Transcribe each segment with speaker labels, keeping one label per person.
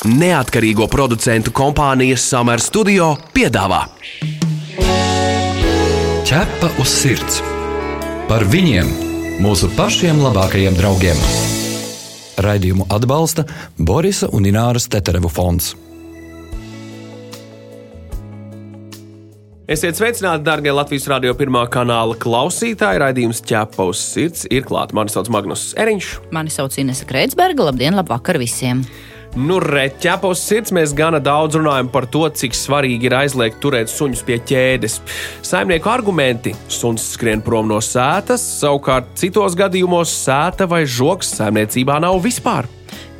Speaker 1: Neatkarīgo producentu kompānijas Summer Studio piedāvā
Speaker 2: Ķepa uz sirds par viņiem, mūsu pašiem labākajiem draugiem. Raidījumu atbalsta Borisa un Ināras Teterevu fonds.
Speaker 1: Esiet sveicināti, darbie Latvijas radio pirmā kanāla klausītāji. Raidījums ķepa uz sirds ir klāts. Mani sauc Magnus Eriņš.
Speaker 3: Mani sauc Inese Kreitsberga. Labdien, labvakar visiem!
Speaker 1: Nu, reķepa uz sirds mēs gana daudz runājam par to, cik svarīgi ir aizliegt turēt suņus pie ķēdes. Saimnieku argumenti - suns skrien prom no sētas, savukārt citos gadījumos sēta vai žoks saimniecībā nav vispār.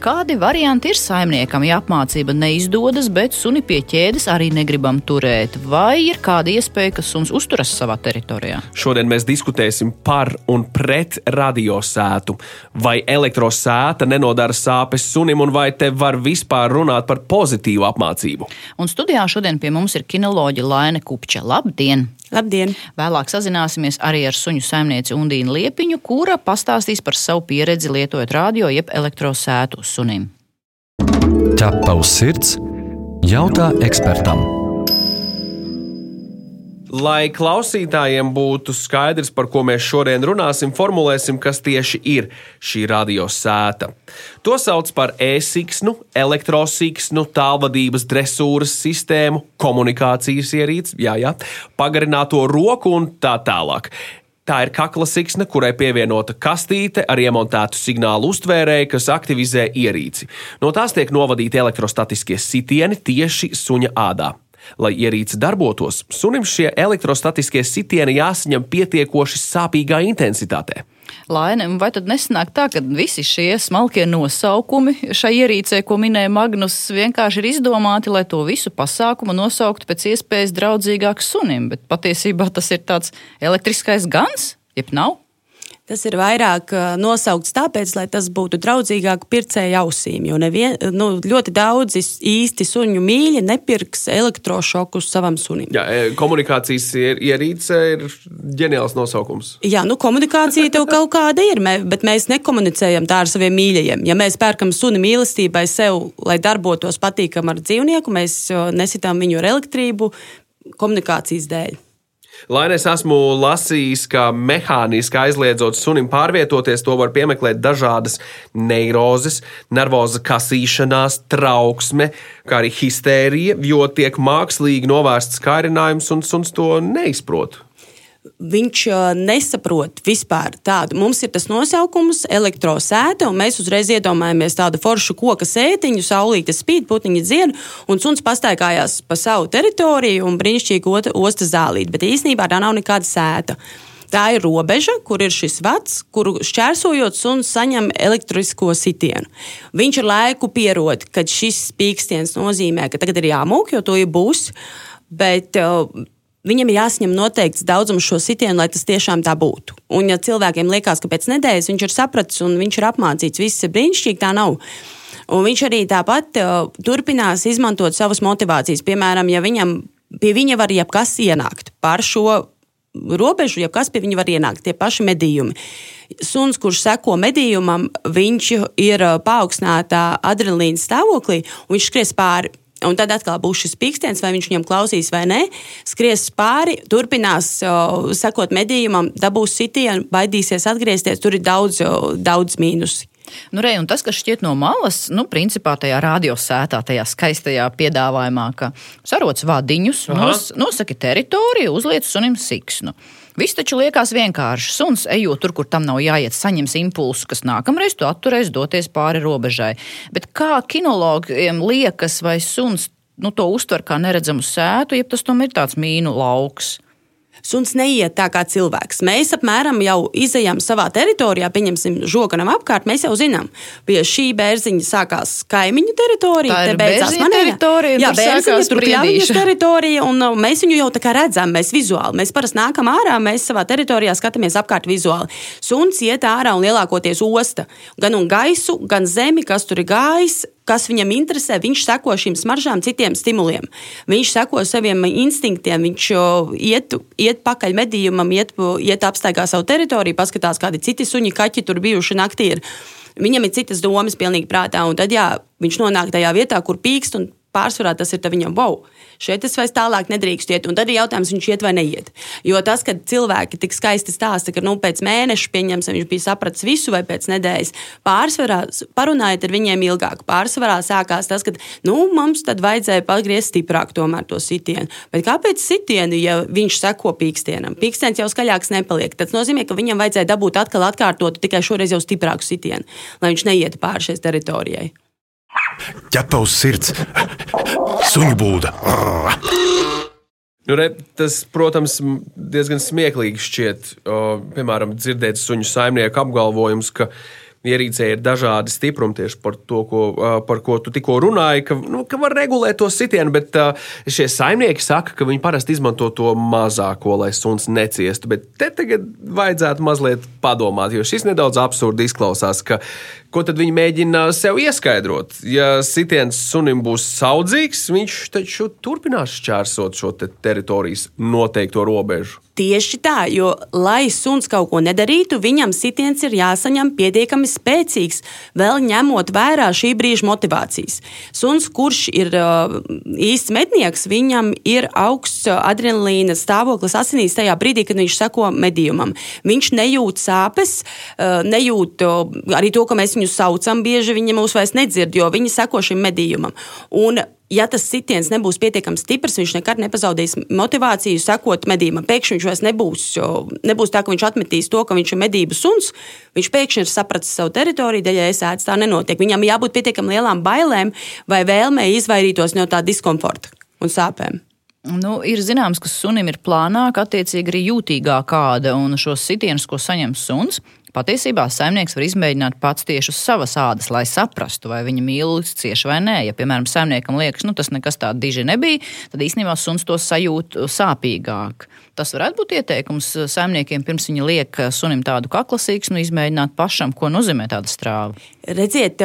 Speaker 3: Kādi varianti ir saimniekam, ja apmācība neizdodas, bet suni pie ķēdes arī negribam turēt? Vai ir kāda iespēja, ka suns uzturas savā teritorijā?
Speaker 1: Šodien mēs diskutēsim par un pret radiosētu. Vai elektrosēta nenodara sāpes sunim, un vai te var vispār runāt par pozitīvu apmācību?
Speaker 3: Un studijā šodien pie mums ir kinoloģija Laina Kupča. Labdien!
Speaker 4: Labdien!
Speaker 3: Vēlāk sazināsimies arī ar suņu saimnieci Undīnu Liepiņu, kura pastāstīs par savu pieredzi lietojot radio jeb elektrosētu sunim.
Speaker 2: Ķepa uz sirds jautā ekspertam.
Speaker 1: Lai klausītājiem būtu skaidrs, par ko mēs šodien runāsim, formulēsim, kas tieši ir šī radiosēta. To sauc par e-siksnu, elektrosiksnu, tālvadības dresūras sistēmu, komunikācijas ierīci, jā, jā, pagarināto roku un tā tālāk. Tā ir kakla siksna, kurai pievienota kastīte ar iemontētu signālu uztvērēju, kas aktivizē ierīci. No tās tiek novadīti elektrostatiskie sitieni tieši suņa ādā. Lai ierīce darbotos, sunim šie elektrostatiskie sitieni jāsaņem pietiekoši sāpīgā intensitātē.
Speaker 3: Laine, vai tad nesanāk tā, ka visi šie smalkie nosaukumi šai ierīcē, ko minēja Magnus, vienkārši ir izdomāti, lai to visu pasākumu nosauktu pēc iespējas draudzīgāk sunim, bet patiesībā tas ir tāds elektriskais gans, jeb nav?
Speaker 4: Tas ir vairāk nosaukts tāpēc, lai tas būtu draudzīgāk pircēju ausīm. Jo nevien, nu, ļoti daudzi īsti suņu mīļi nepirks elektrošokus savam sunim.
Speaker 1: Jā, komunikācijas ierīce ir ģeniāls nosaukums.
Speaker 4: Jā, nu, komunikācija tev kaut kāda ir, bet mēs nekomunicējam tā ar saviem mīļajiem. Ja mēs pērkam suni mīlestībai sev, lai darbotos patīkam ar dzīvnieku, mēs nesitām viņu ar elektrību komunikācijas dēļ.
Speaker 1: Lai es esmu lasījis, ka mehāniski aizliedzot sunim pārvietoties, to var piemeklēt dažādas neirozes, nervoza kasīšanās, trauksme, kā arī histērija, jo tiek mākslīgi novērsts kairinājums un suns to neizprot
Speaker 4: viņš nesaprot vispār tādu. Mums ir tas nosaukums, elektrosēta, un mēs uzreiz iedomājamies tādu foršu koku sētiņu, saulīte spīd, putniņa dzied, un suns pastaigājās pa savu teritoriju un brīnišķīgi osta zālīt. Bet īsnībā tā nav nekāda sēta. Tā ir robeža, kur ir šis vats, kuru šķērsojot, suns saņem elektrisko sitienu. Viņš ar laiku pierod, ka šis spīkstiens nozīmē, ka tagad ir jāmūk, jo to ir būs. Bet, uh, Viņam ir jāsaņem noteikts daudzums šo sitienu, lai tas tiešām tā būtu. Un, ja cilvēkiem liekas, ka pēc nedēļas viņš ir sapratis un viņš ir apmācīts, viss ir brīnišķīgi, tā nav. Un viņš arī tāpat uh, turpinās izmantot savas motivācijas. Piemēram, ja viņam pie viņa var jebkas ienākt par šo robežu, jebkas pie viņa var ienākt, tie paši medījumi. Suns, kurš seko medījumam, viņš ir paaugstinātā adrenalīna stāvoklī, un viņš skries pāri Un tad atkal būs šis pīkstens, vai viņš viņam klausīs vai nē. Skries pāri, turpinās sekot medījumam, dabūs sitienu, baidīsies atgriezties. Tur ir daudz, daudz mīnusi.
Speaker 3: Nu, re, tas, kas šķiet no malas, nu, principā tajā radiosētā, tajā skaistajā piedāvājumā, ka saroc vadiņus, nos, nosaki teritoriju, uzliec sunim siksnu. Viss taču liekas vienkārši. Suns, ejot tur, kur tam nav jāiet, saņems impulsu, kas nākamreiz to atturēs doties pāri robežai. Bet kā kinologiem liekas, vai suns nu, to uztver kā neredzamu sētu, ja tas tomēr ir tāds mīnu lauks?
Speaker 4: Suns neiet tā kā cilvēks. Mēs apmēram jau izējām savā teritorijā, pieņemsim, žoganam apkārt. Mēs jau zinām, pie šī bērziņa sākās kaimiņu teritorija.
Speaker 3: Tā ir beidzās manā teritorija.
Speaker 4: Jā, bērziņa, tur pļaviņas teritorija, un uh, mēs viņu jau tā kā redzam, mēs vizuāli. Mēs parasti nākam ārā, mēs savā teritorijā skatāmies apkārt vizuāli. Suns iet ārā un lielākoties osta gan un gaisu, gan zemi, kas tur ir gājis kas viņam interesē, viņš seko šīm smaržām, citiem stimuliem. Viņš seko saviem instinktiem, viņš iet, iet pakaļ medījumam, iet, iet apstaigā savu teritoriju, paskatās, kādi citi suņi, kaķi tur bijuši naktī. Ir. Viņam ir citas domas pilnīgi prātā, un tad jā, viņš nonāk tajā vietā, kur pīkst un pārsvarā tas ir viņam, wow, šeit es vairs tālāk nedrīkstu iet. Un tad ir jautājums, viņš iet vai neiet. Jo tas, ka cilvēki tik skaisti stāsta, ka nu, pēc mēneša, pieņemsim, viņš bija sapratis visu, vai pēc nedēļas, pārsvarā parunājot ar viņiem ilgāk. Pārsvarā sākās tas, ka nu, mums tad vajadzēja pagriezt stiprāk tomēr to sitienu. Bet kāpēc sitienu, ja viņš seko pīkstienam? Pīkstiens jau skaļāks nepaliek. Tas nozīmē, ka viņam vajadzēja dabūt atkal atkārtot tikai šoreiz jau stiprāku sitienu, lai viņš neietu pāri šai teritorijai.
Speaker 5: Ķepavs sirds, suņu būda.
Speaker 1: Nu, re, tas, protams, diezgan smieklīgi šķiet, o, piemēram, dzirdēt suņu saimnieku apgalvojumus, ka ierīcē ir dažādi stiprumi tieši par to, ko, par ko tu tikko runāji, ka, nu, ka var regulēt to sitienu, bet šie saimnieki saka, ka viņi parasti izmanto to mazāko, lai suns neciestu. Bet te tagad vajadzētu mazliet padomāt, jo šis nedaudz absurdi izklausās, ka Ko tad viņi mēģina sev ieskaidrot? Ja sitiens sunim būs saudzīgs, viņš taču turpinās šķērsot šo te teritorijas noteikto robežu.
Speaker 4: Tieši tā, jo, lai suns kaut ko nedarītu, viņam sitiens ir jāsaņem pietiekami spēcīgs, vēl ņemot vērā šī brīža motivācijas. Suns, kurš ir uh, īsts mednieks, viņam ir augsts adrenalīna stāvoklis asinīs tajā brīdī, kad viņš seko medījumam. Viņš nejūt sāpes, uh, nejūt uh, arī to, ka mēs viņu saucam, bieži viņi mūs vairs nedzird, jo viņi seko šim medījumam. Un, ja tas sitiens nebūs pietiekami stiprs, viņš nekad nepazaudīs motivāciju sekot medījumam. Pēkšņi viņš vairs nebūs, nebūs tā, ka viņš atmetīs to, ka viņš ir medību suns. Viņš pēkšņi ir sapratis savu teritoriju, dēļ es ēdu tā nenotiek. Viņam jābūt pietiekami lielām bailēm vai vēlmei izvairītos no tā diskomforta un sāpēm.
Speaker 3: Nu, ir zināms, ka sunim ir plānāka, attiecīgi arī jūtīgāka kāda, un šos sitienus, ko saņem suns, Patiesībā saimnieks var izmēģināt pats tieši uz savas ādas, lai saprastu, vai viņa mīl cieši vai nē. Ja, piemēram, saimniekam liekas, nu, tas nekas tāds diži nebija, tad īstenībā suns to sajūt sāpīgāk. Tas varētu būt ieteikums saimniekiem, pirms viņi liek sunim tādu kaklasīgu, nu, izmēģināt pašam, ko nozīmē tāda strāva.
Speaker 4: Redziet,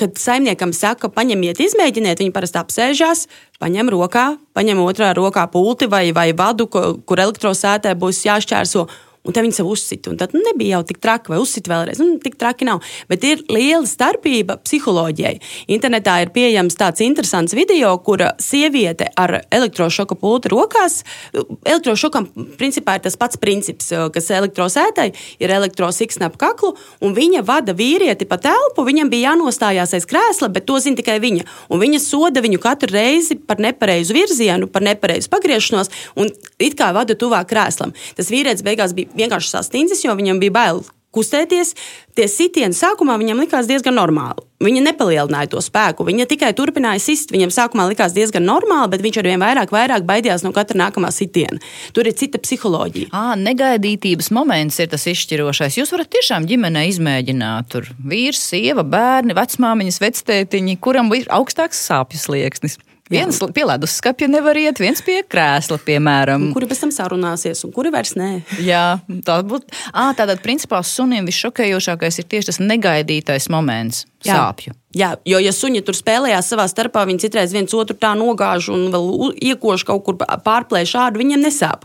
Speaker 4: kad saimniekam saka, paņemiet, izmēģiniet, viņi parasti apsēžās, paņem rokā, paņem otrā rokā pulti vai, vai vadu, kur elektrosētē būs jāšķērso un te viņi sev uzsita. Tad nu, nebija jau tik traki, vai uzsita vēlreiz. Nu, tik traki nav. Bet ir liela starpība psiholoģijai. Internetā ir pieejams tāds interesants video, kur sieviete ar elektrošoka pulti rokās. Elektrošokam principā ir tas pats princips, kas elektrosētai ir elektrosiksna ap kaklu, un viņa vada vīrieti pa telpu. Viņam bija jānostājās aiz krēsla, bet to zina tikai viņa. Un viņa soda viņu katru reizi par nepareizu virzienu, par nepareizu pagriešanos, un it kā vada tuvāk krēslam. Tas vīrietis beigās bija vienkārši sastindzis, jo viņam bija bail kustēties. Tie sitieni sākumā viņam likās diezgan normāli. Viņa nepalielināja to spēku, viņa tikai turpināja sist. Viņam sākumā likās diezgan normāli, bet viņš arvien vairāk, vairāk baidījās no katra nākamā sitiena. Tur ir cita psiholoģija.
Speaker 3: À, negaidītības moments ir tas izšķirošais. Jūs varat tiešām ģimenē izmēģināt. Tur vīrs, sieva, bērni, vecmāmiņas, vectētiņi, kuram ir augstāks sāpju slieksnis. Viens pie ledus skapja nevar iet, viens pie krēsla, piemēram.
Speaker 4: Un kuri pēc tam sarunāsies, un kuri vairs nē?
Speaker 3: Jā, tā būtu. Tātad, principā, sunim visšokējošākais ir tieši tas negaidītais moments - sāpju.
Speaker 4: Jā, jo, ja suņi tur spēlējās savā starpā, viņi citreiz viens otru tā nogāž un vēl iekož kaut kur pārplēš šādu, viņiem nesāp.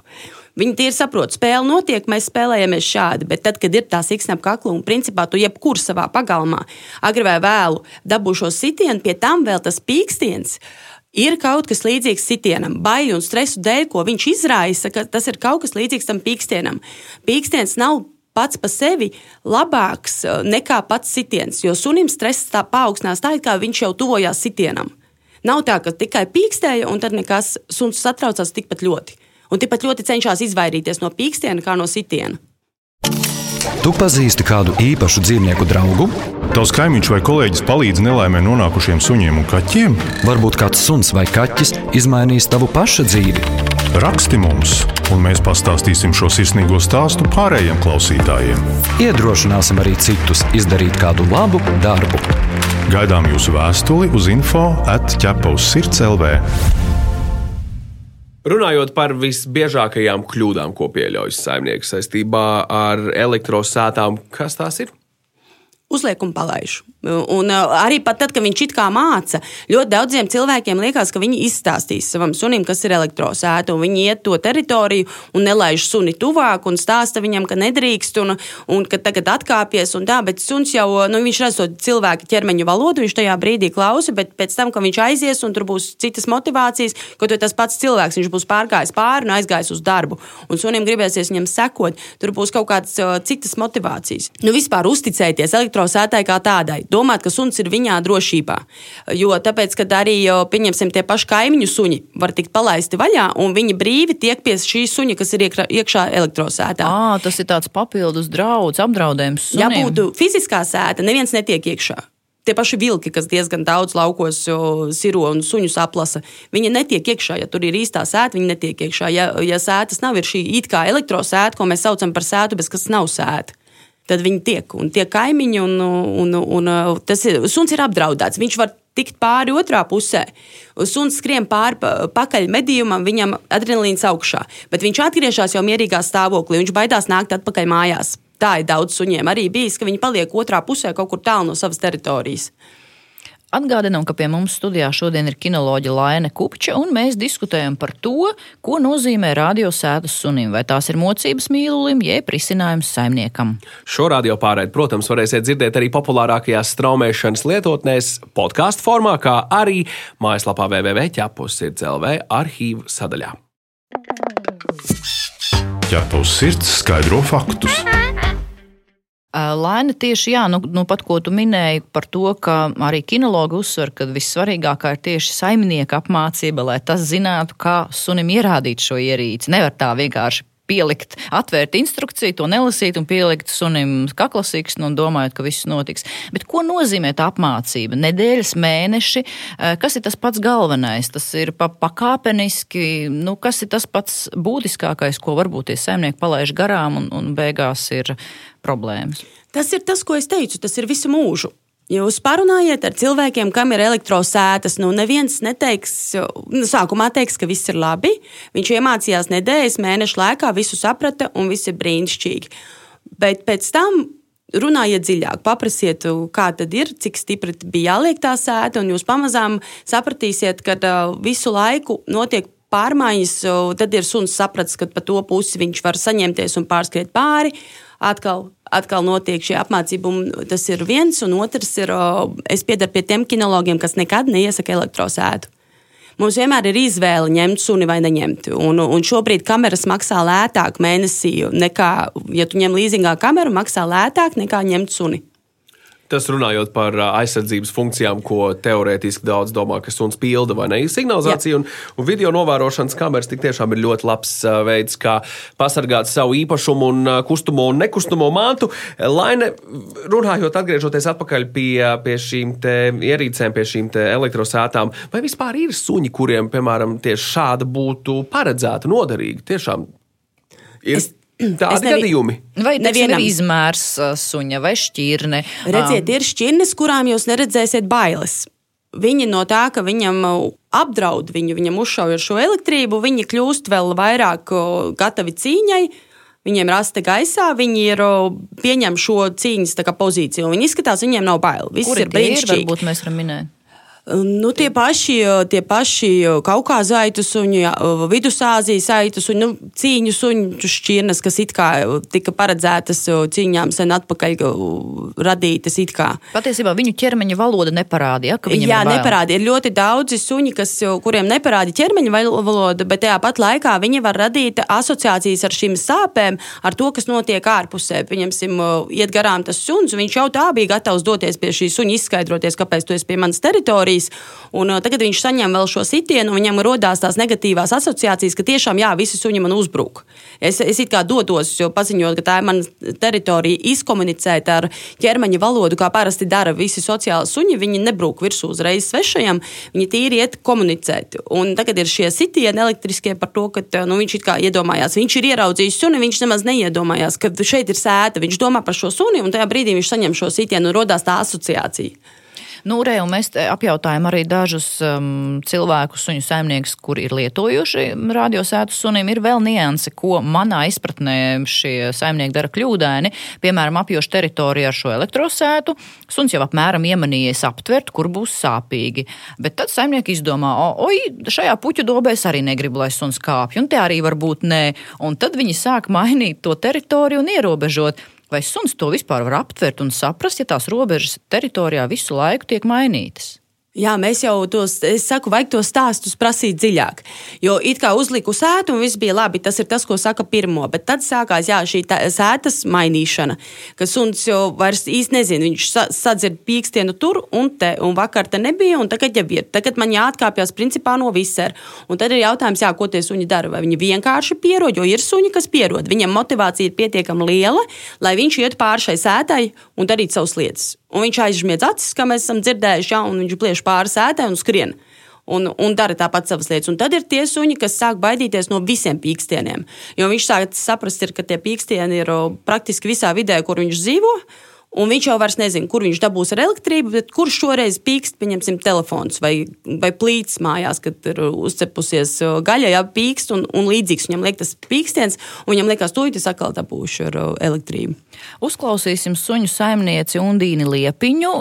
Speaker 4: Viņi tie ir saprot, spēle notiek, mēs spēlējamies šādi, bet tad, kad ir tā siksna ap kaklu un principā tu jebkur savā pagalmā agri vai vēlu dabū šo sitienu, pie tam vēl tas pīkstiens. Ir kaut kas līdzīgs sitienam, baiļu un stresu dēļ, ko viņš izraisa, ka tas ir kaut kas līdzīgs tam pīkstienam. Pīkstiens nav pats par sevi labāks eh, nekā pats sitiens, jo sunim stress tā paaugstinās tā, it kā viņš jau tuvojās sitienam. Nav tā, ka tikai pīkstēja un tad nekas suns satraucās tikpat ļoti. Un tikpat ļoti cenšas izvairīties no pīkstiena kā no sitiena.
Speaker 2: Tu pazīsti kādu īpašu dzīvnieku draugu?
Speaker 5: Tavs kaimiņš vai kolēģis palīdz nelaimē nonākušiem suņiem un kaķiem?
Speaker 2: Varbūt kāds suns vai kaķis izmainīs tavu pašu dzīvi.
Speaker 5: Raksti mums, un mēs pastāstīsim šo sirsnīgo stāstu pārējiem klausītājiem.
Speaker 2: Iedrošināsim arī citus izdarīt kādu labu darbu.
Speaker 5: Gaidām jūsu vēstuli uz info atķepa uz sirds LV.
Speaker 1: Runājot par visbiežākajām kļūdām, ko pieļauj saimnieks saistībā ar elektrosētām, kas tās ir?
Speaker 4: Uzliek un palaiž. Un arī pat tad, kad viņš it kā māca, ļoti daudziem cilvēkiem liekas, ka viņi izstāstīs savam sunim, kas ir elektrosēta, un viņi iet to teritoriju un nelaiž suni tuvāk un stāsta viņam, ka nedrīkst un, un ka tagad atkāpies un tā, bet suns jau, nu, viņš to cilvēka ķermeņa valodu, viņš tajā brīdī klausa, bet pēc tam, kad viņš aizies un tur būs citas motivācijas, ka tas pats cilvēks, viņš būs pārgājis pāri un aizgājis uz darbu, un sunim gribēsies viņam sekot, tur būs kaut kādas citas motivācijas. Nu, vispār uzticēties elektrosētai kā tādai domāt, ka suns ir viņā drošībā. Jo tāpēc, kad arī, pieņemsim, tie paši kaimiņu suņi var tikt palaisti vaļā, un viņi brīvi tiek pie šī suņa, kas ir iekšā elektrosētā.
Speaker 3: À, tas ir tāds papildus draudz, apdraudējums. Sunim.
Speaker 4: Ja būtu fiziskā sēta, neviens netiek iekšā. Tie paši vilki, kas diezgan daudz laukos siro un suņus aplasa, viņi netiek iekšā. Ja tur ir īstā sēta, viņi netiek iekšā. Ja, ja sētas nav, ir šī it kā elektrosēta, ko mēs saucam par sētu, bet kas nav sēta tad viņi tiek un tie kaimiņi, un, un, un, un tas ir, suns ir apdraudēts. Viņš var tikt pāri otrā pusē. Suns skrien pāri pakaļ medījumam, viņam adrenalīns augšā, bet viņš atgriežas jau mierīgā stāvoklī, viņš baidās nākt atpakaļ mājās. Tā ir daudz suņiem arī bijis, ka viņi paliek otrā pusē kaut kur tālu no savas teritorijas.
Speaker 3: Atgādinām, ka pie mums studijā šodien ir kinoloģija Laine Kupča, un mēs diskutējam par to, ko nozīmē radiosētas sunim, vai tās ir mocības mīlulim, jeb risinājums saimniekam.
Speaker 1: Šo radio pārēdi, protams, varēsiet dzirdēt arī populārākajās straumēšanas lietotnēs, podkāstu formā, kā arī mājaslapā www.ķepus.CLV arhīvu sadaļā.
Speaker 5: Ķepus sirds skaidro faktus.
Speaker 3: Laina tieši jā, nu, nu pat ko tu minēji par to, ka arī kinologi uzsver, ka vissvarīgākā ir tieši saimnieka apmācība, lai tas zinātu, kā sunim ierādīt šo ierīci. Nevar tā vienkārši pielikt, atvērt instrukciju, to nelasīt un pielikt sunim kaklasīgs un domājot, ka viss notiks. Bet ko nozīmē tā apmācība? Nedēļas, mēneši, kas ir tas pats galvenais? Tas ir pa, pakāpeniski, nu, kas ir tas pats būtiskākais, ko varbūt tie saimnieki palaiž garām un, un beigās ir problēmas.
Speaker 4: Tas ir tas, ko es teicu, tas ir visu mūžu. Jūs parunājiet ar cilvēkiem, kam ir elektrosētas. Nu, neviens neteiks, nu, sākumā teiks, ka viss ir labi. Viņš iemācījās nedēļas, mēnešu laikā, visu saprata un viss ir brīnišķīgi. Bet pēc tam runājiet dziļāk, paprasiet, kā tad ir, cik stipri bija jāliek tā sēta, un jūs pamazām sapratīsiet, ka visu laiku notiek pārmaiņas. Tad ir suns sapratis, ka pa to pusi viņš var saņemties un pārskriet pāri atkal, atkal notiek šī apmācība. Tas ir viens, un otrs ir, es piedaru pie tiem kinologiem, kas nekad neiesaka elektrosētu. Mums vienmēr ir izvēle ņemt suni vai neņemt. Un, un šobrīd kameras maksā lētāk mēnesī nekā, ja tu ņem līzingā kameru, maksā lētāk nekā ņemt suni.
Speaker 1: Tas runājot par aizsardzības funkcijām, ko teorētiski daudz domā, ka suns pilda vai ne. Signalizācija un, un video novērošanas kameras tik tiešām ir ļoti labs veids, kā pasargāt savu īpašumu un kustamo un nekustamo mantu. Laine, runājot, atgriežoties atpakaļ pie, pie šīm ierīcēm, pie šīm elektrosētām, vai vispār ir suņi, kuriem, piemēram, tieši šāda būtu paredzēta, noderīga? Tiešām ir. Es Tādi nevi... gadījumi.
Speaker 3: Vai tas ir izmērs suņa vai šķirne?
Speaker 4: Redziet, ir šķirnes, kurām jūs neredzēsiet bailes. Viņi no tā, ka viņam apdraud viņu, viņam uzšauj ar šo elektrību, viņi kļūst vēl vairāk gatavi cīņai. Viņiem ir rasta gaisā, viņi ir pieņem šo cīņas pozīciju. Viņi izskatās, viņiem nav bail. Viss
Speaker 3: Kur
Speaker 4: ir brīnišķīgi.
Speaker 3: Varbūt mēs varam minēt.
Speaker 4: Nu, tie, paši, tie paši Kaukāza aitu suņi, Vidusāzijas aitu suņi, nu, cīņu suņu šķirnes, kas it kā tika paredzētas cīņām sen atpakaļ radītas.
Speaker 3: Patiesībā viņu ķermeņa valoda neparādīja, ka viņam
Speaker 4: Jā, neparādīja. Ir ļoti daudzi suņi, kas, kuriem neparādīja ķermeņa valoda, bet tajā pat laikā viņi var radīt asociācijas ar šīm sāpēm, ar to, kas notiek ārpusē. Pieņemsim, iet garām tas suns, viņš jau tā bija gatavs doties pie šī suņa, izskaidroties, kāpēc tu esi pie manas teritorijas darījis. Un, uh, tagad viņš saņem vēl šo sitienu, un viņam radās tās negatīvās asociācijas, ka tiešām jā, visi suņi man uzbruk. Es, es it kā dodos, jo paziņot, ka tā ir mana teritorija, izkomunicēt ar ķermeņa valodu, kā parasti dara visi sociāli suņi. Viņi nebrūk virsū uzreiz svešajam, viņi tīri iet komunicēt. Un tagad ir šie sitieni elektriskie par to, ka uh, nu, viņš it kā iedomājās, viņš ir ieraudzījis suni, viņš nemaz neiedomājās, ka šeit ir sēta. Viņš domā par šo suni, un tajā brīdī viņš saņem šo sitienu un radās tā asociācija.
Speaker 3: Nu, re, mēs apjautājām arī dažus um, cilvēkus, suņu saimniekus, kuri ir lietojuši radiosētu sunim. Ir vēl nianse, ko manā izpratnē šie saimnieki dara kļūdaini. Piemēram, apjošu teritoriju ar šo elektrosētu. Suns jau apmēram iemanījies aptvert, kur būs sāpīgi. Bet tad saimnieki izdomā, oi, šajā puķu dobē es arī negribu, lai suns kāpj, un te arī varbūt nē. Un tad viņi sāk mainīt to teritoriju un ierobežot. Vai suns to vispār var aptvert un saprast, ja tās robežas teritorijā visu laiku tiek mainītas?
Speaker 4: Jā, mēs jau tos, es saku, vajag tos stāstus prasīt dziļāk. Jo it kā uzliku sētu, un viss bija labi. Tas ir tas, ko saka pirmo. Bet tad sākās jā, šī tā, sētas mainīšana, ka suns jau vairs īsti nezina. Viņš sa, sadzird pīkstienu tur un te, un vakar te nebija, un tagad jau ir. Tagad man jāatkāpjas principā no visera. Un tad ir jautājums, jā, ko tie suņi dara. Vai viņi vienkārši pierod, jo ir suņi, kas pierod. Viņam motivācija ir pietiekami liela, lai viņš iet pāri šai sētai un darītu savas lietas. Un viņš aizsmiedz acis, kā mēs esam dzirdējuši, ja, un viņš pliež pāri sētai un skrien. Un, un dara tāpat savas lietas. Un tad ir tie suņi, kas sāk baidīties no visiem pīkstieniem. Jo viņš sāk saprast, ir, ka tie pīkstieni ir praktiski visā vidē, kur viņš dzīvo. Un viņš jau vairs nezina, kur viņš dabūs ar elektrību, bet kurš šoreiz pīkst, pieņemsim, telefons vai, vai plīts mājās, kad ir uzcepusies gaļa, jā, pīkst un, un līdzīgs. Viņam liekas tas pīkstiens, un viņam liekas, to es atkal dabūšu ar elektrību.
Speaker 3: Uzklausīsim suņu saimnieci Undīni Liepiņu,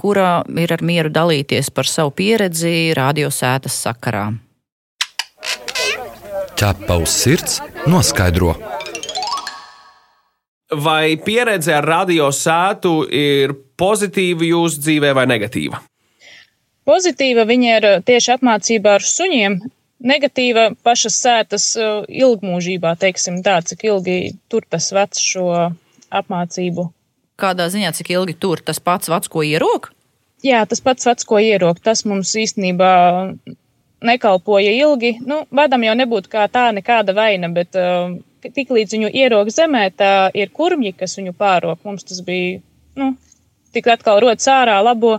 Speaker 3: kura ir ar mieru dalīties par savu pieredzi radiosētas sakarā.
Speaker 2: Ķepa uz sirds noskaidro
Speaker 1: vai pieredze ar radio sētu ir pozitīva jūsu dzīvē vai negatīva?
Speaker 6: Pozitīva viņa ir uh, tieši apmācībā ar suņiem. Negatīva pašas sētas uh, ilgmūžībā, teiksim tā, cik ilgi tur tas vecs šo apmācību.
Speaker 3: Kādā ziņā, cik ilgi tur tas pats vecs, ko ierok?
Speaker 6: Jā, tas pats vecs, ko ierok. Tas mums īstenībā nekalpoja ilgi. Nu, vadam jau nebūtu kā tā nekāda vaina, bet uh, tik līdz viņu ierok zemē, tā ir kurmji, kas viņu pārok. Mums tas bija, nu, tik atkal rodas ārā, labo,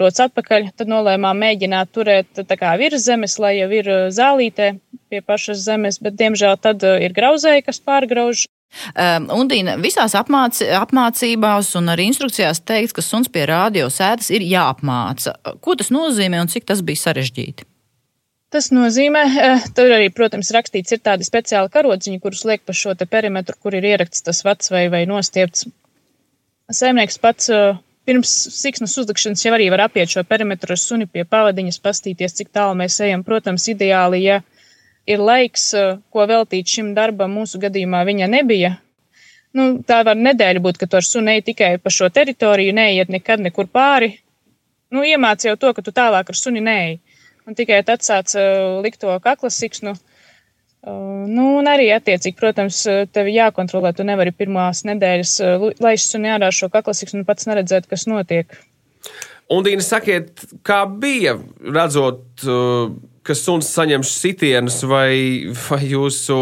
Speaker 6: rodas atpakaļ. Tad nolēmām mēģināt turēt tā kā virs zemes, lai jau ir uh, zālītē pie pašas zemes, bet diemžēl tad uh, ir grauzēji, kas pārgrauž.
Speaker 3: Um, Undīna, visās apmāc, apmācībās un arī instrukcijās teikts, ka suns pie rādio sēdes ir jāapmāca. Ko tas nozīmē un cik tas bija sarežģīti?
Speaker 6: Tas nozīmē, eh, tur arī, protams, rakstīts, ir tādi speciāli karodziņi, kurus liek pa šo perimetru, kur ir ieraksts tas vats vai, vai nostiepts. Saimnieks pats eh, pirms siksnas uzlikšanas jau arī var apiet šo perimetru ar suni pie pavadiņas, pastīties, cik tālu mēs ejam. Protams, ideāli, ja ir laiks, eh, ko veltīt šim darbam, mūsu gadījumā viņa nebija. Nu, tā var nedēļa būt, ka tu ar suni ej tikai pa šo teritoriju, neiet nekad nekur pāri. Nu, iemāc jau to, ka tu tālāk ar suni neej un tikai tad sāc uh, likt to kakla siksnu. Uh, nu, un arī, attiecīgi, protams, tev jākontrolē. Tu nevari pirmās nedēļas uh, laist suni ārā šo kakla siksnu un pats neredzēt, kas notiek.
Speaker 1: Un, Dīna, sakiet, kā bija redzot, ka suns saņem sitienus, vai, vai jūsu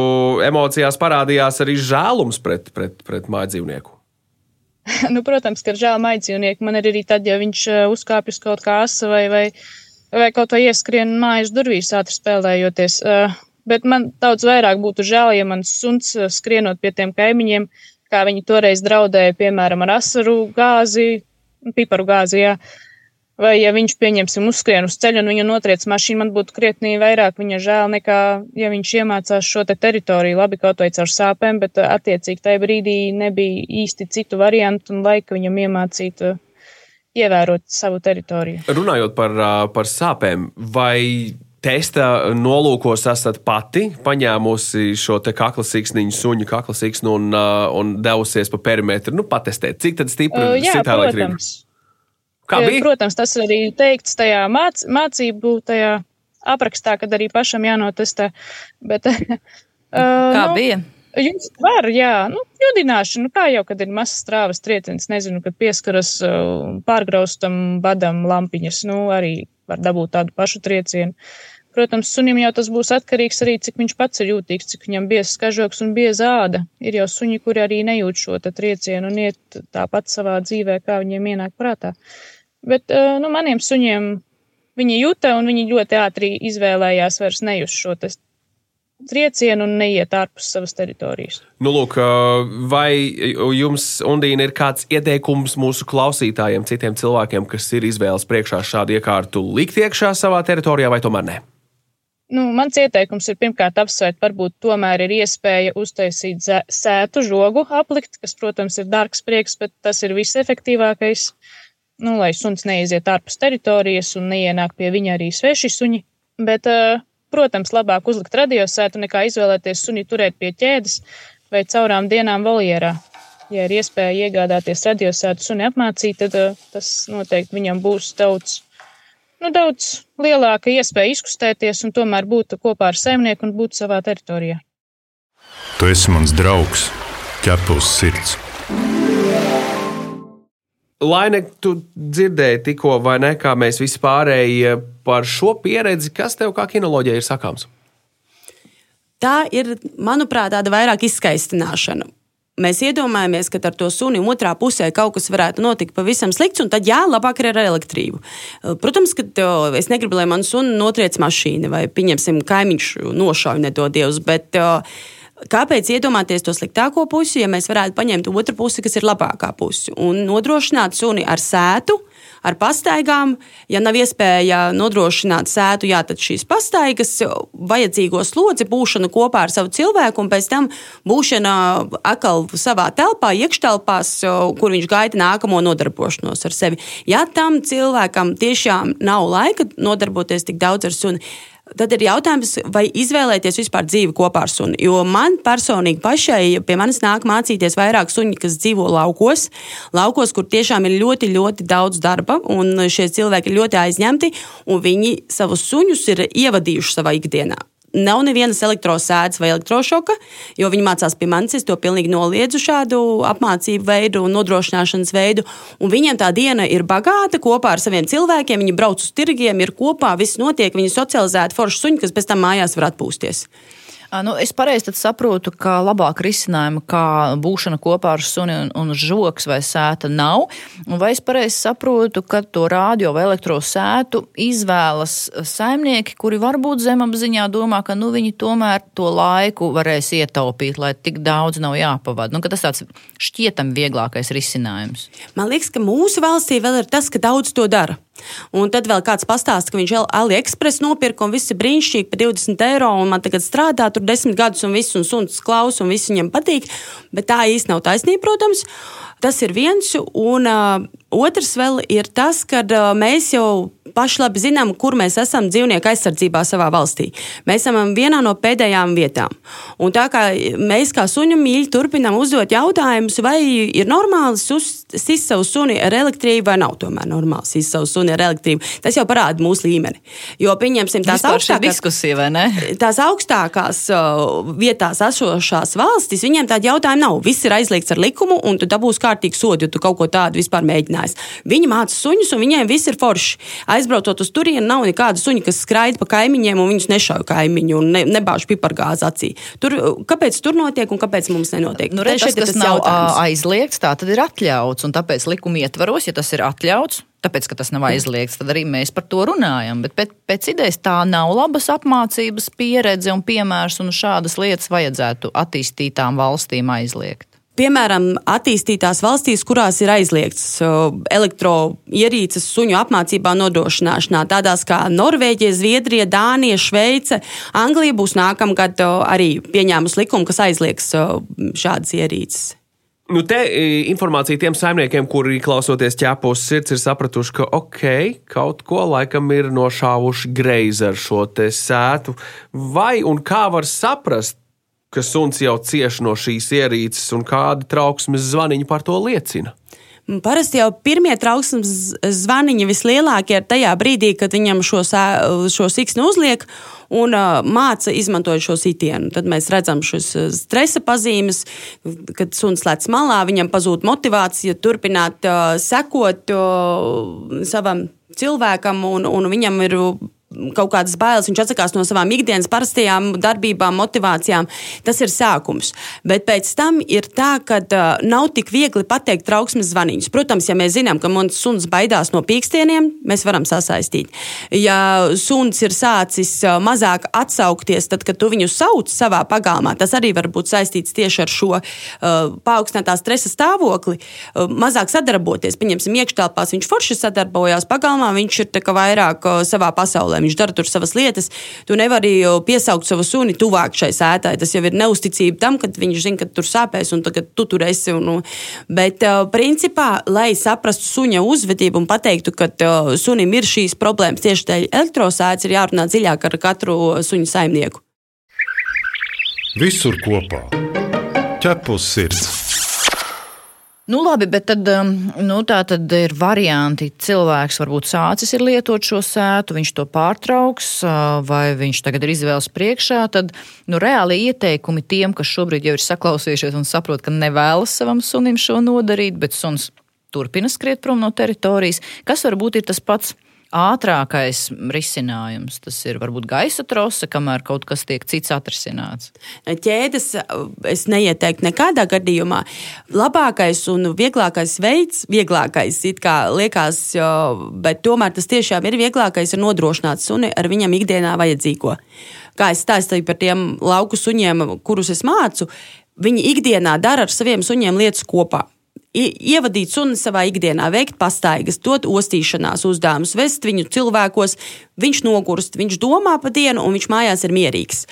Speaker 1: emocijās parādījās arī žēlums pret, pret, pret mājdzīvnieku?
Speaker 6: nu, protams, ka ir žēl mājdzīvnieku. Man ir arī tad, ja viņš uzkāpjas kaut kā asa vai, vai vai kaut vai ieskrien mājas durvīs ātri spēlējoties. Uh, bet man daudz vairāk būtu žēl, ja mans suns uh, skrienot pie tiem kaimiņiem, kā viņi toreiz draudēja, piemēram, ar asaru gāzi, piparu gāzi, jā. Vai ja viņš, pieņemsim, uzskrien uz ceļa un viņu notriec mašīnu, man būtu krietnī vairāk viņa žēl nekā, ja viņš iemācās šo te teritoriju, labi kaut vai caur sāpēm, bet attiecīgi tajā brīdī nebija īsti citu variantu un laika viņam iemācīt ievērot savu teritoriju.
Speaker 1: Runājot par, par sāpēm, vai testa nolūkos esat pati paņēmusi šo kakla siksniņu, suņu kakla siksnu un, un devusies pa perimetru, nu, patestēt, cik tad stipri
Speaker 6: uh, jā, sit elektrība? Kā bija? Protams, tas arī teikts tajā māc, mācību tajā aprakstā, kad arī pašam jānotestē. Bet, uh,
Speaker 3: Kā nu, bija?
Speaker 6: Jums var, jā, nu, judināšana, kā jau, kad ir mazs strāvas trieciens, nezinu, kad pieskaras uh, pārgraustam badam lampiņas, nu, arī var dabūt tādu pašu triecienu. Protams, sunim jau tas būs atkarīgs arī, cik viņš pats ir jūtīgs, cik viņam biezs skažoks un bieza āda. Ir jau suņi, kuri arī nejūt šo triecienu un iet tāpat savā dzīvē, kā viņiem ienāk prātā. Bet, uh, nu, maniem suņiem viņi jūta un viņi ļoti ātri izvēlējās vairs nejust šo triecienu un neiet ārpus savas teritorijas.
Speaker 1: Nu, lūk, vai jums, Undīna, ir kāds ieteikums mūsu klausītājiem, citiem cilvēkiem, kas ir izvēles priekšā šādu iekārtu, likt iekšā savā teritorijā, vai tomēr ne?
Speaker 6: Nu, mans ieteikums ir pirmkārt apsvērt, varbūt tomēr ir iespēja uztaisīt sētu žogu aplikt, kas, protams, ir dārgs prieks, bet tas ir visefektīvākais, nu, lai suns neiziet ārpus teritorijas un neienāk pie viņa arī sveši suņi. Bet uh, Protams, labāk uzlikt radiosētu nekā izvēlēties suni turēt pie ķēdes vai caurām dienām voljerā. Ja ir iespēja iegādāties radiosētu suni apmācīt, tad uh, tas noteikti viņam būs daudz, nu, daudz lielāka iespēja izkustēties un tomēr būt kopā ar saimnieku un būt savā teritorijā.
Speaker 5: Tu esi mans draugs, ķepus sirds.
Speaker 1: Laine, tu dzirdēji tikko, vai ne, kā mēs visi pārējie par šo pieredzi, kas tev kā kinoloģija ir sakāms?
Speaker 4: Tā ir, manuprāt, tāda vairāk izskaistināšana. Mēs iedomājamies, ka ar to suni otrā pusē kaut kas varētu notikt pavisam slikts, un tad jā, labāk ir ar elektrību. Protams, ka es negribu, lai man suni notriec mašīna vai, pieņemsim, kaimiņš nošauj nedodies, bet uh, Kāpēc iedomāties to sliktāko pusi, ja mēs varētu paņemt otru pusi, kas ir labākā puse, un nodrošināt suni ar sētu, ar pastaigām. Ja nav iespēja nodrošināt sētu, jā, tad šīs pastaigas, vajadzīgo slodzi, būšana kopā ar savu cilvēku, un pēc tam būšana atkal savā telpā, iekštelpās, kur viņš gaida nākamo nodarbošanos ar sevi. Ja tam cilvēkam tiešām nav laika nodarboties tik daudz ar suni, Tad ir jautājums, vai izvēlēties vispār dzīvi kopā ar suni. Jo man personīgi pašai, pie manis nāk mācīties vairāk suņi, kas dzīvo laukos, laukos, kur tiešām ir ļoti, ļoti daudz darba, un šie cilvēki ir ļoti aizņemti, un viņi savus suņus ir ievadījuši savā ikdienā. Nav nevienas elektrosēdes vai elektrošoka, jo viņi mācās pie manis. Es to pilnīgi noliedzu šādu apmācību veidu un nodrošināšanas veidu. Un viņiem tā diena ir bagāta kopā ar saviem cilvēkiem. Viņi brauc uz tirgiem, ir kopā, viss notiek. Viņi socializēti forši suņi, kas pēc tam mājās var atpūsties.
Speaker 3: Nu, es pareizi saprotu, ka labāk risinājuma kā būšana kopā ar suni un, un žoks vai sēta nav. Vai es pareizi saprotu, ka to rādio vai elektrosētu izvēlas saimnieki, kuri varbūt zemapziņā domā, ka nu, viņi tomēr to laiku varēs ietaupīt, lai tik daudz nav jāpavada. Nu, tas tāds šķietam vieglākais risinājums.
Speaker 4: Man liekas, ka mūsu valstī vēl ir tas, ka daudz to dara. Un tad vēl kāds pastāsta, ka viņš AliExpress nopirka un viss ir brīnišķīgi par 20 eiro, un man tagad strādā tur desmit gadus, un viss un suns klausa, un viss viņam patīk. Bet tā īsti nav taisnība, protams. Tas ir viens, un uh, otrs vēl ir tas, ka uh, mēs jau paši labi zinām, kur mēs esam dzīvnieku aizsardzībā savā valstī. Mēs esam vienā no pēdējām vietām. Un tā kā mēs kā suņu mīļi turpinām uzdot jautājumus, vai ir normāli sist savu suni ar elektrību, vai nav tomēr normāli sist savu suni ar elektrību, tas jau parāda mūsu līmeni. Jo, pieņemsim, tās augstākās,
Speaker 3: diskusija, vai ne?
Speaker 4: tās augstākās uh, vietās esošās valstis, viņiem tādu jautājumu nav. Viss ir aizliegts ar likumu, un tu dabūsi kārtīgi sodu, ja tu kaut ko tādu vispār mēģinājis. Viņi māca suņus, un viņiem viss ir forši. Aizbraucot uz turieni, nav nekāda suņa, kas skraida pa kaimiņiem, un viņus nešauj kaimiņu un ne, nebāž pipargāzi acī. Tur, kāpēc tur notiek un kāpēc mums nenotiek?
Speaker 3: Nu, redz, tas, tas, tas nav jautājums. aizliegts, tā tad ir atļauts, un tāpēc likuma ietvaros, ja tas ir atļauts, Tāpēc, ka tas nav aizliegts, tad arī mēs par to runājam. Bet pēc, pēc idejas tā nav labas apmācības pieredze un piemērs, un šādas lietas vajadzētu attīstītām valstīm aizliegt
Speaker 4: piemēram, attīstītās valstīs, kurās ir aizliegts elektroierīces suņu apmācībā nodrošināšanā, tādās kā Norvēģija, Zviedrija, Dānija, Šveice, Anglija būs nākamgad arī pieņēmusi likumu, kas aizliegs šādas ierīces.
Speaker 1: Nu, te informācija tiem saimniekiem, kuri klausoties ķēpos sirds, ir sapratuši, ka ok, kaut ko laikam ir nošāvuši greizi ar šo sētu. Vai un kā var saprast, ka suns jau cieš no šīs ierīces un kādi trauksmes zvaniņi par to liecina?
Speaker 4: Parasti jau pirmie trauksmes zvaniņi vislielākie ir tajā brīdī, kad viņam šo, šo siksnu uzliek un uh, māca izmantojot šo sitienu. Tad mēs redzam šos stresa pazīmes, kad suns lec malā, viņam pazūd motivācija turpināt uh, sekot uh, savam cilvēkam, un, un viņam ir kaut kādas bailes, viņš atsakās no savām ikdienas parastajām darbībām, motivācijām. Tas ir sākums. Bet pēc tam ir tā, ka uh, nav tik viegli pateikt trauksmes zvaniņus. Protams, ja mēs zinām, ka mums suns baidās no pīkstieniem, mēs varam sasaistīt. Ja suns ir sācis uh, mazāk atsaukties, tad, kad tu viņu sauc savā pagalmā, tas arī var būt saistīts tieši ar šo uh, paaugstinātā stresa stāvokli. Uh, mazāk sadarboties, pieņemsim, iekštelpās viņš forši sadarbojās, pagalmā viņš ir vairāk savā pasaulē, viņš dara tur savas lietas. Tu nevari piesaukt savu suni tuvāk šai sētai. Tas jau ir neusticība tam, ka viņš zina, ka tur sāpēs un tagad tu tur esi. Un, bet, principā, lai saprastu suņa uzvedību un pateiktu, ka sunim ir šīs problēmas tieši dēļ elektrosēdes, ir jārunā dziļāk ar katru suņu saimnieku.
Speaker 5: Visur kopā - ķepus sirds.
Speaker 3: Nu, labi, bet tad, um, nu, tā tad ir varianti. Cilvēks varbūt sācis lietot šo sētu, viņš to pārtrauks, uh, vai viņš tagad ir izvēles priekšā. Tad nu, reāli ieteikumi tiem, kas šobrīd jau ir saklausījušies un saprot, ka nevēlas savam sunim šo nodarīt, bet suns turpina skriet prom no teritorijas. Kas varbūt ir tas pats? Ātrākais risinājums. Tas ir varbūt gaisa trose, kamēr kaut kas tiek cits atrisināts.
Speaker 4: Ķēdes es neieteiktu nekādā gadījumā. Labākais un vieglākais veids, vieglākais it kā liekas, bet tomēr tas tiešām ir vieglākais, ir nodrošināt suni ar viņam ikdienā vajadzīgo. Kā es stāstīju par tiem lauku suņiem, kurus es mācu, viņi ikdienā dara ar saviem suņiem lietas kopā ievadīt suni savā ikdienā, veikt pastaigas, dot ostīšanās uzdevumus, vest viņu cilvēkos. Viņš nogurst, viņš domā pa dienu, un viņš mājās ir mierīgs.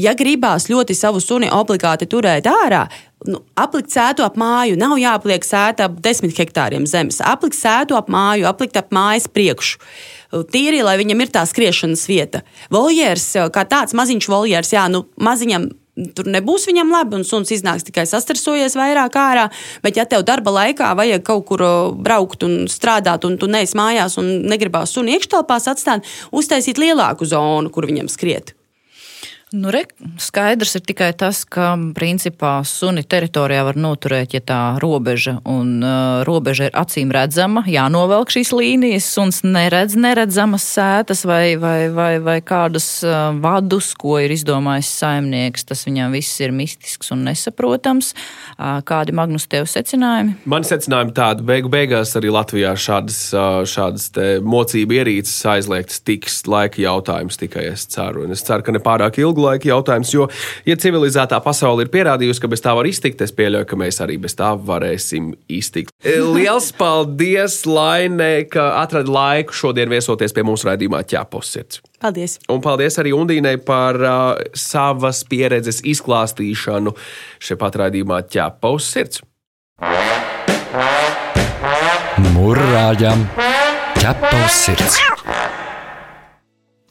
Speaker 4: Ja gribās ļoti savu suni obligāti turēt ārā, nu, aplikt sētu ap māju, nav jāpliek sēta ap desmit hektāriem zemes. Aplikt sētu ap māju, aplikt ap mājas priekšu. Tīri, lai viņam ir tā skriešanas vieta. Voljērs, kā tāds maziņš voljērs, jā, nu, maziņam Tur nebūs viņam labi, un suns iznāks tikai sastresojies vairāk ārā. Bet, ja tev darba laikā vajag kaut kur braukt un strādāt, un tu neesi mājās un negribās sunu iekštelpās atstāt, uztaisīt lielāku zonu, kur viņam skriet.
Speaker 3: Nu, re, skaidrs ir tikai tas, ka principā suni teritorijā var noturēt, ja tā robeža, un uh, robeža ir acīm redzama, jānovelk šīs līnijas, suns neredz neredzamas sētas vai, vai, vai, vai kādus uh, vadus, ko ir izdomājis saimnieks. Tas viņam viss ir mistisks un nesaprotams. Uh, kādi Magnus tev secinājumi?
Speaker 1: Mani secinājumi tādi, beigu beigās arī Latvijā šādas, uh, šādas mocību ierīces aizliegtas tiks laika jautājums tikai es ceru. Un es ceru, ka ne pārāk ilgu laika jautājums. Jo, ja civilizētā pasaule ir pierādījusi, ka bez tā var iztikt, es pieļauju, ka mēs arī bez tā varēsim iztikt. Lielas paldies, Lainē, ka atradi laiku šodien viesoties pie mūsu raidījumā ķēpos sirds.
Speaker 4: Paldies!
Speaker 1: Un paldies arī Undīnai par uh, savas pieredzes izklāstīšanu šajā pat raidījumā ķēpos sirds.
Speaker 2: Murrājam! ķepavs sirds!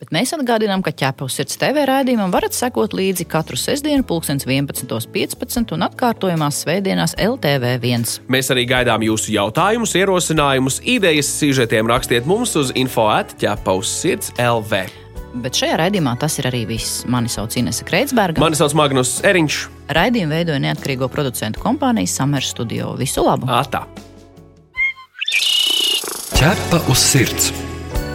Speaker 3: Bet mēs atgādinām, ka ķepavs sirds TV raidījumam varat sekot līdzi katru sestdienu, 11.15 un atkārtojumās svētdienās LTV1.
Speaker 1: Mēs arī gaidām jūsu jautājumus, ierosinājumus, idejas, sižetiem rakstiet mums uz info atķepavs sirds LV.
Speaker 3: Bet šajā raidījumā tas ir arī viss. Mani sauc Inese Kreitsberga.
Speaker 1: Mani sauc Magnus Eriņš.
Speaker 3: Raidījumu veidoja neatkarīgo producentu kompānija Summer Studio. Visu labu!
Speaker 1: Atā.
Speaker 2: Ķepa uz sirds!